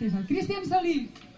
que és el Cristian Solís.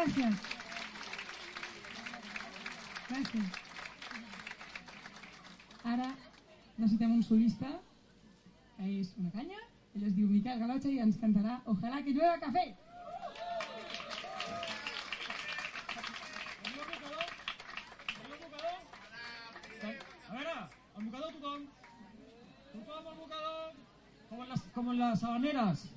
gràcies. Gràcies. Ara necessitem un solista, que és una canya, ell es diu Miquel Galotxa i ens cantarà Ojalá que llueva cafè. A veure, el bocador tothom. Tothom el bocador. Com en les, com en les habaneres.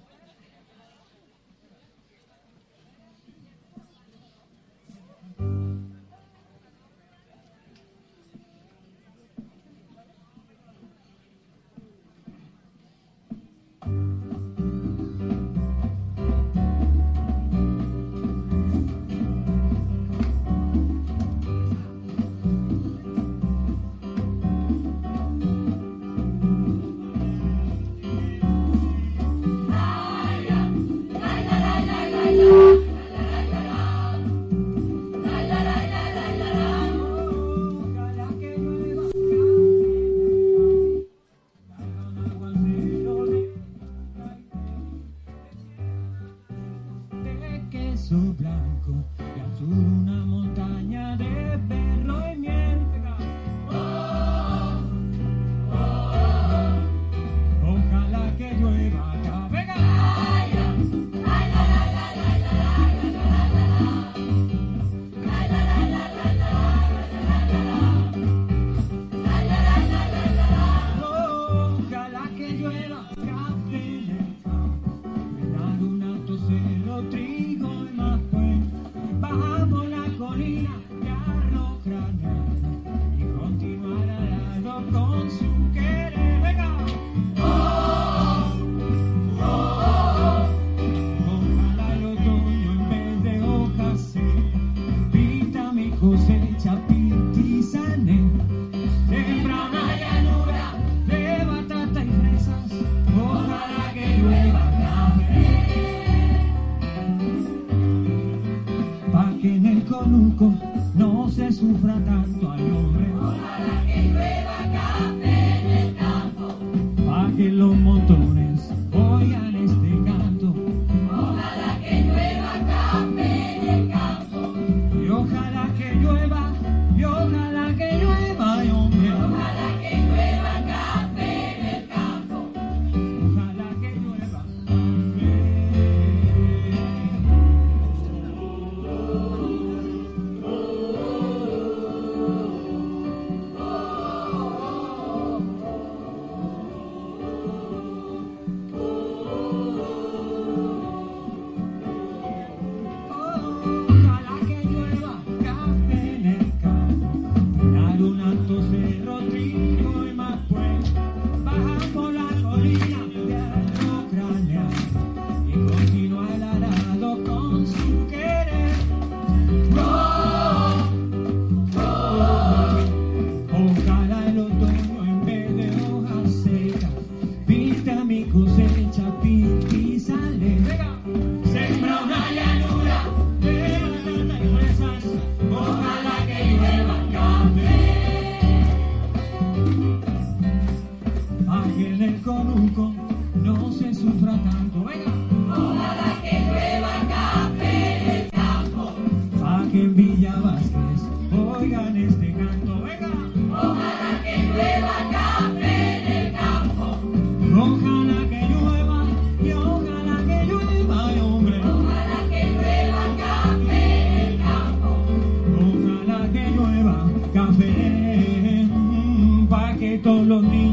los niños.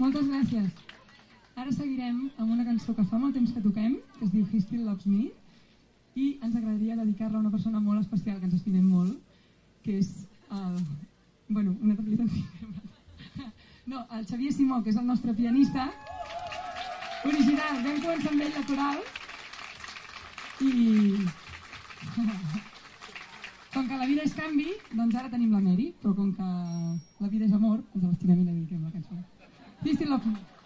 Moltes gràcies. Ara seguirem amb una cançó que fa molt temps que toquem, que es diu He Still Loves Me, i ens agradaria dedicar-la a una persona molt especial, que ens estimem molt, que és el... Bueno, una tablita No, el Xavier Simó, que és el nostre pianista, original, vam començar amb ell la coral, i... com que la vida és canvi, doncs ara tenim la Mary, però com que la vida és amor, doncs l'estimem i la dediquem la cançó. Peace and love.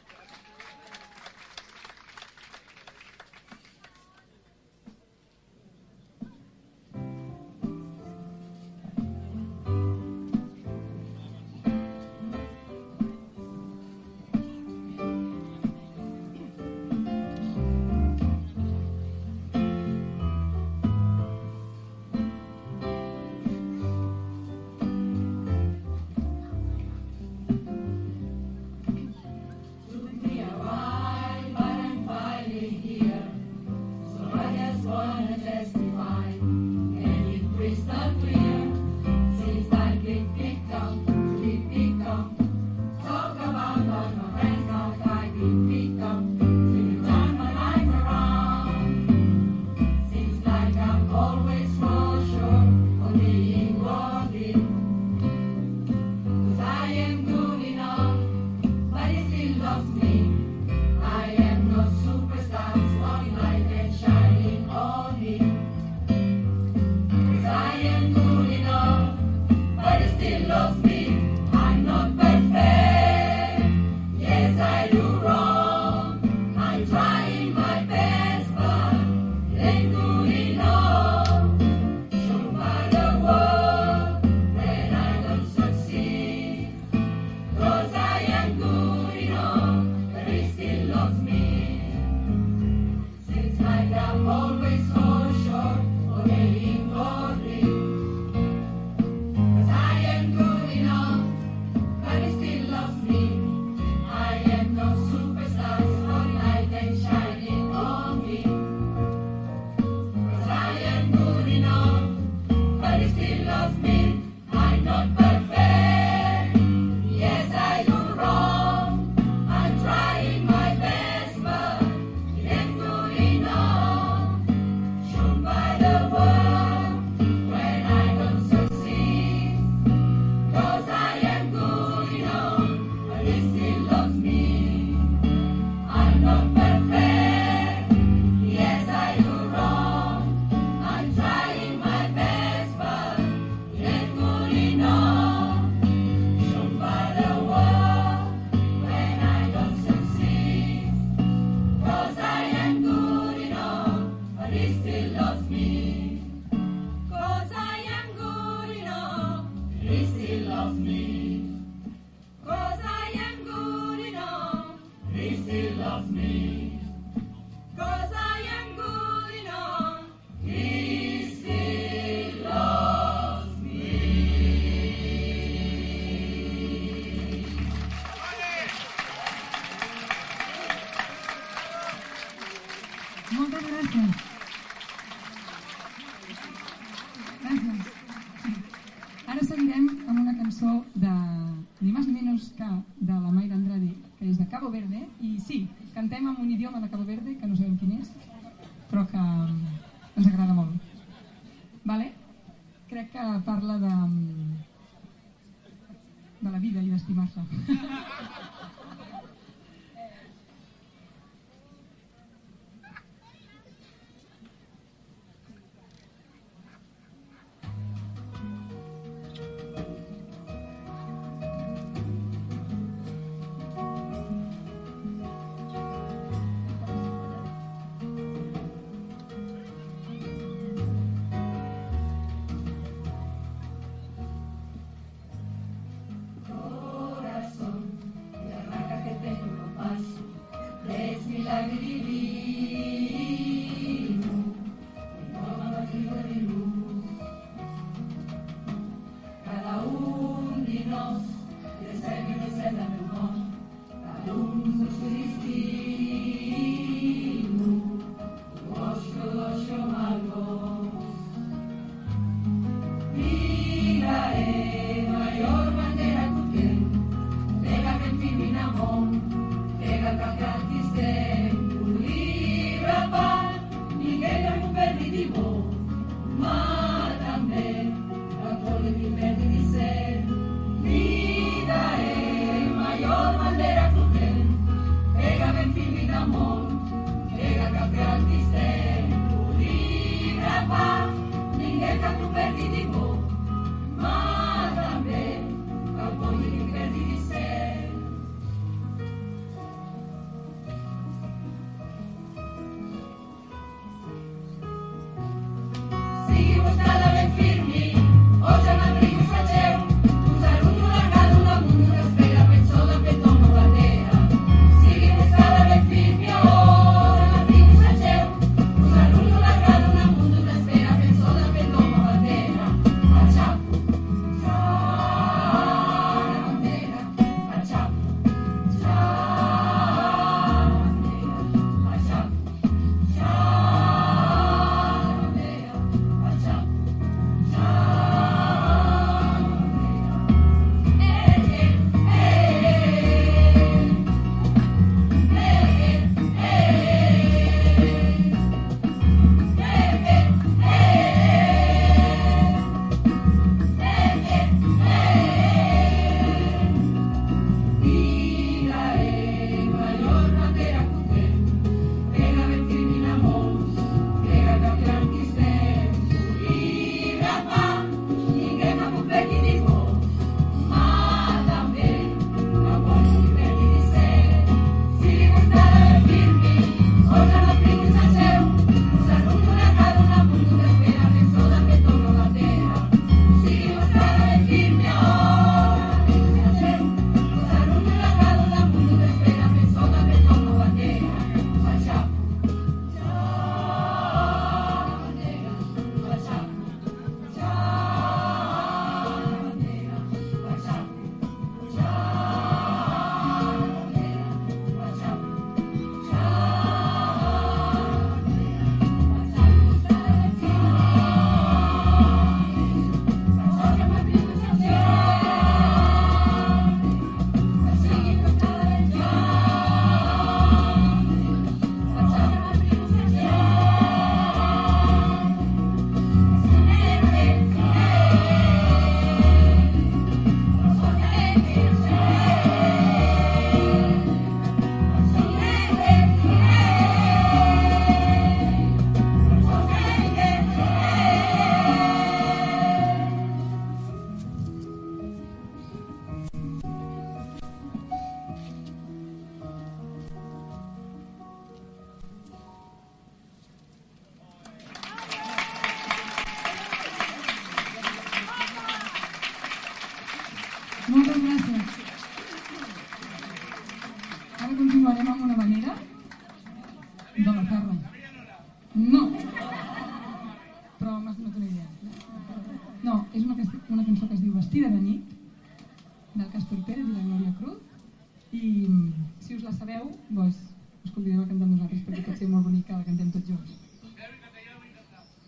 us convidem a cantar amb nosaltres perquè pot ser molt bonica, que la cantem tots junts.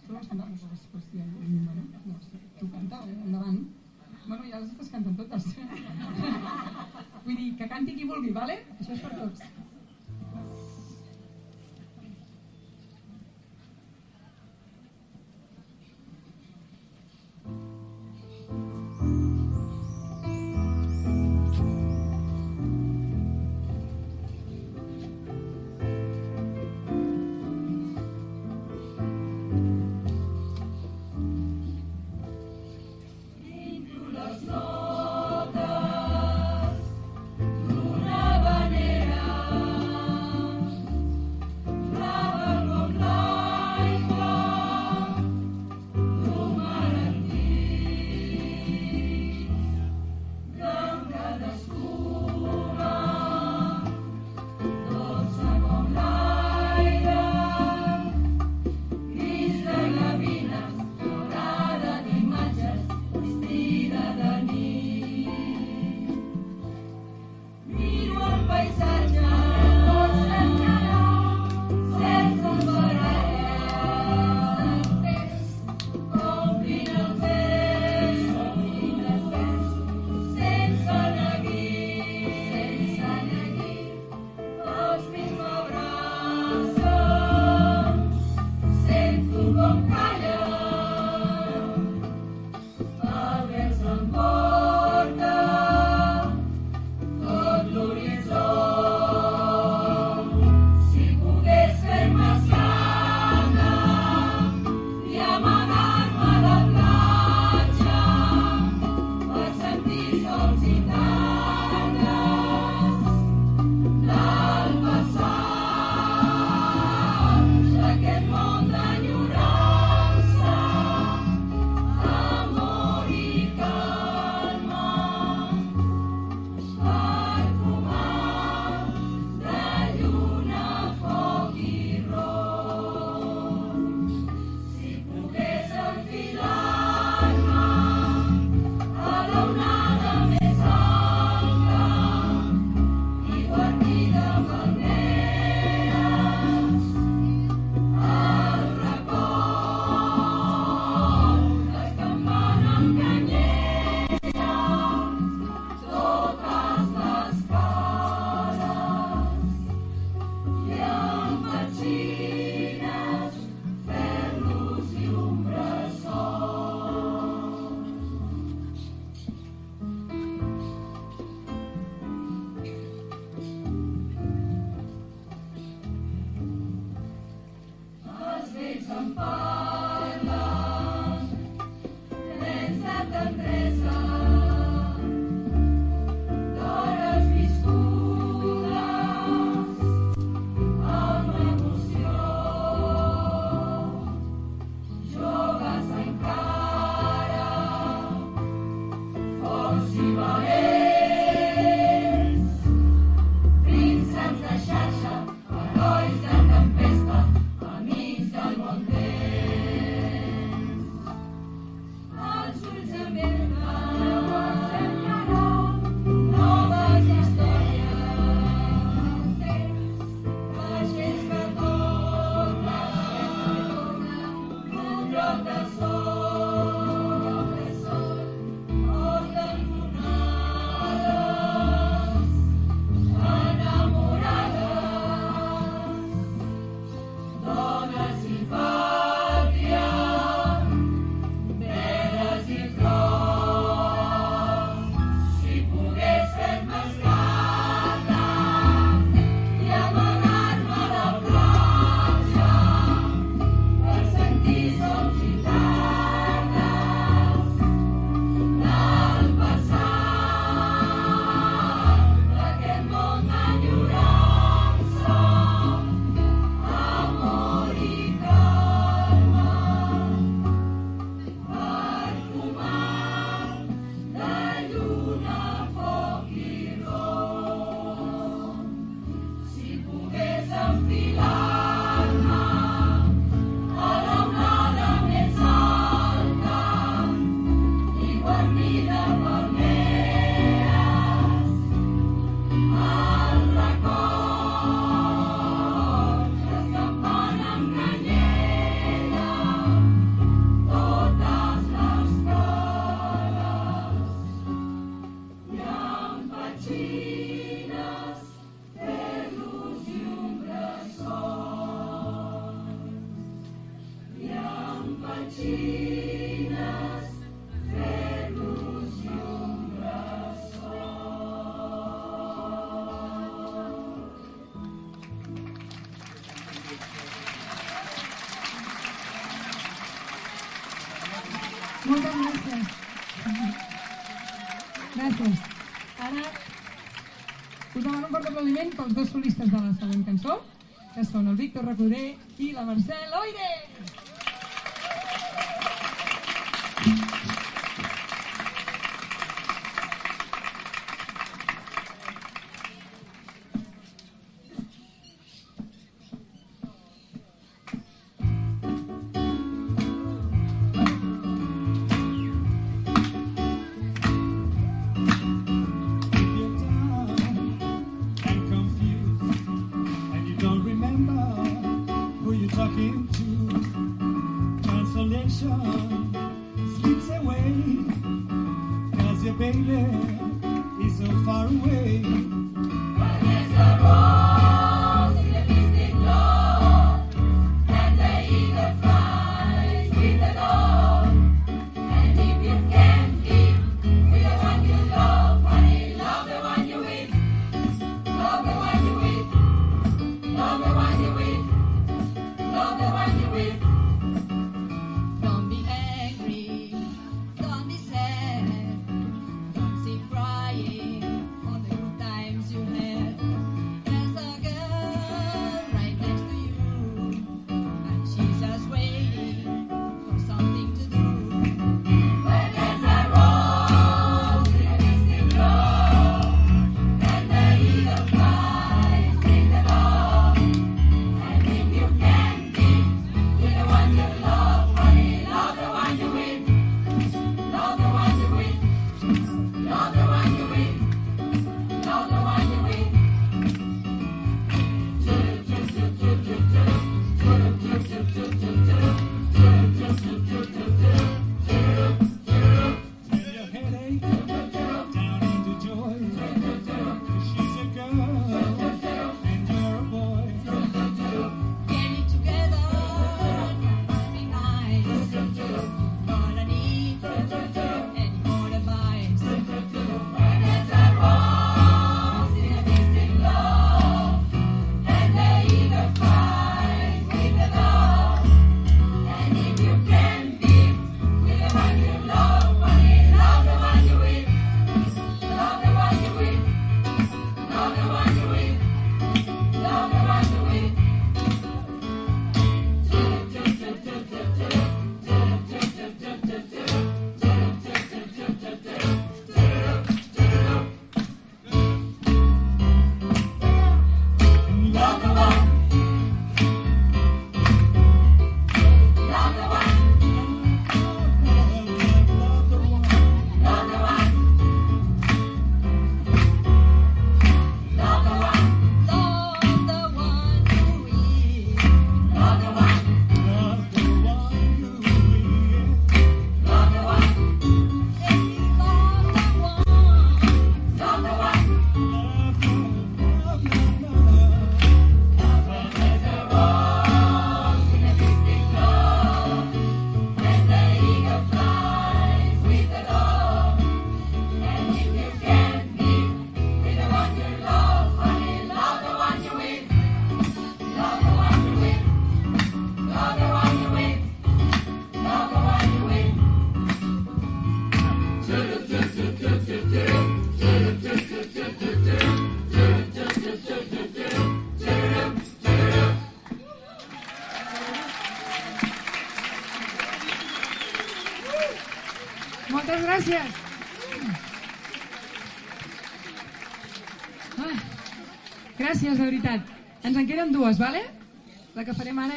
Tu vas cantar nosaltres, pues, ja, bueno, no, tu canta, eh, endavant. Bueno, ja les estàs cantant totes. Vull dir, que canti qui vulgui, vale? Això és per tots. solistes de la següent cançó, que són el Víctor Recoder i la Mercè Loire.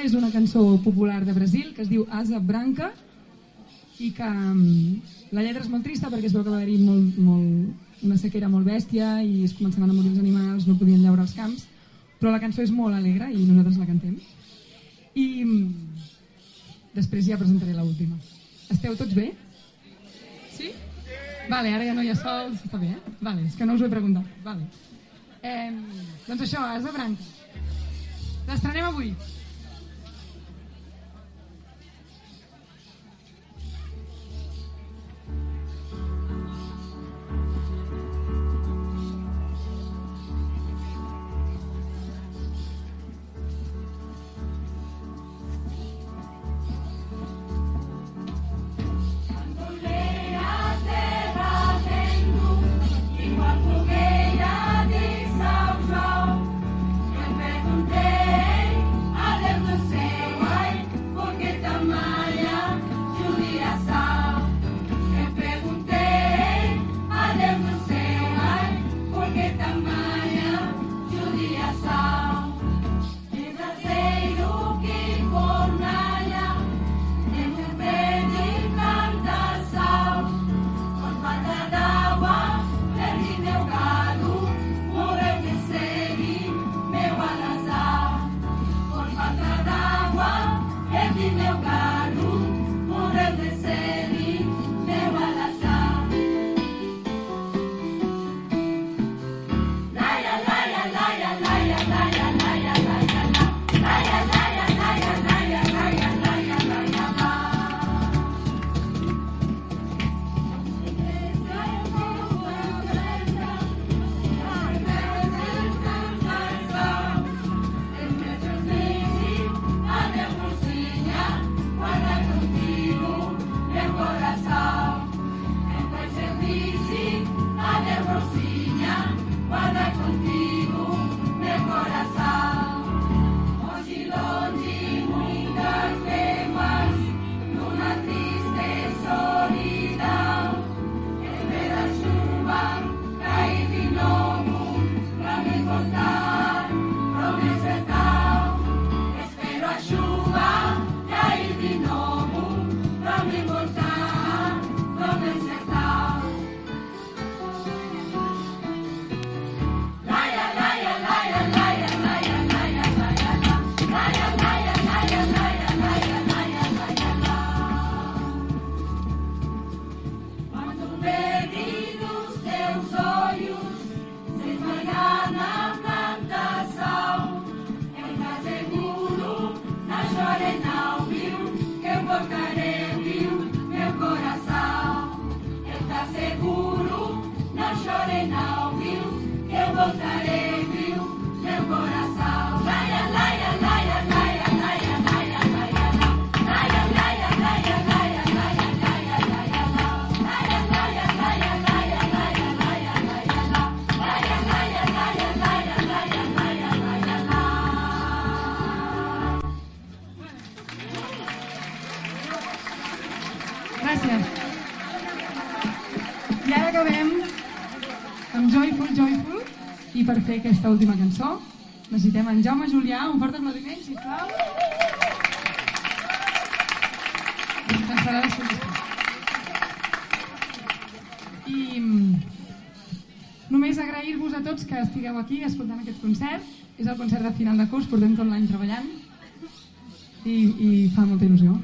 És una cançó popular de Brasil que es diu Asa Branca i que um, la lletra és molt trista perquè es veu que va haver-hi molt, molt, una sequera molt bèstia i es començaven a morir els animals, no podien llaurar els camps, però la cançó és molt alegre i nosaltres la cantem. I um, després ja presentaré l'última. Esteu tots bé? Sí? Vale, ara ja no hi ha sols, està bé, eh? Vale, és que no us ho he preguntat. Vale. Eh, doncs això, Asa Branca. L'estrenem avui. Última cançó necessitem en Jaume Julià. Un fort aplaudiment, sisplau. I mm, només agrair-vos a tots que estigueu aquí escoltant aquest concert. És el concert de final de curs, portem tot l'any treballant i, i fa molta il·lusió.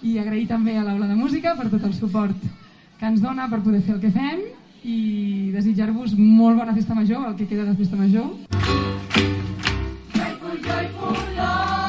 I agrair també a l'Aula de Música per tot el suport que ens dona per poder fer el que fem i desitjar-vos molt bona festa major, el que queda de festa major. Lord.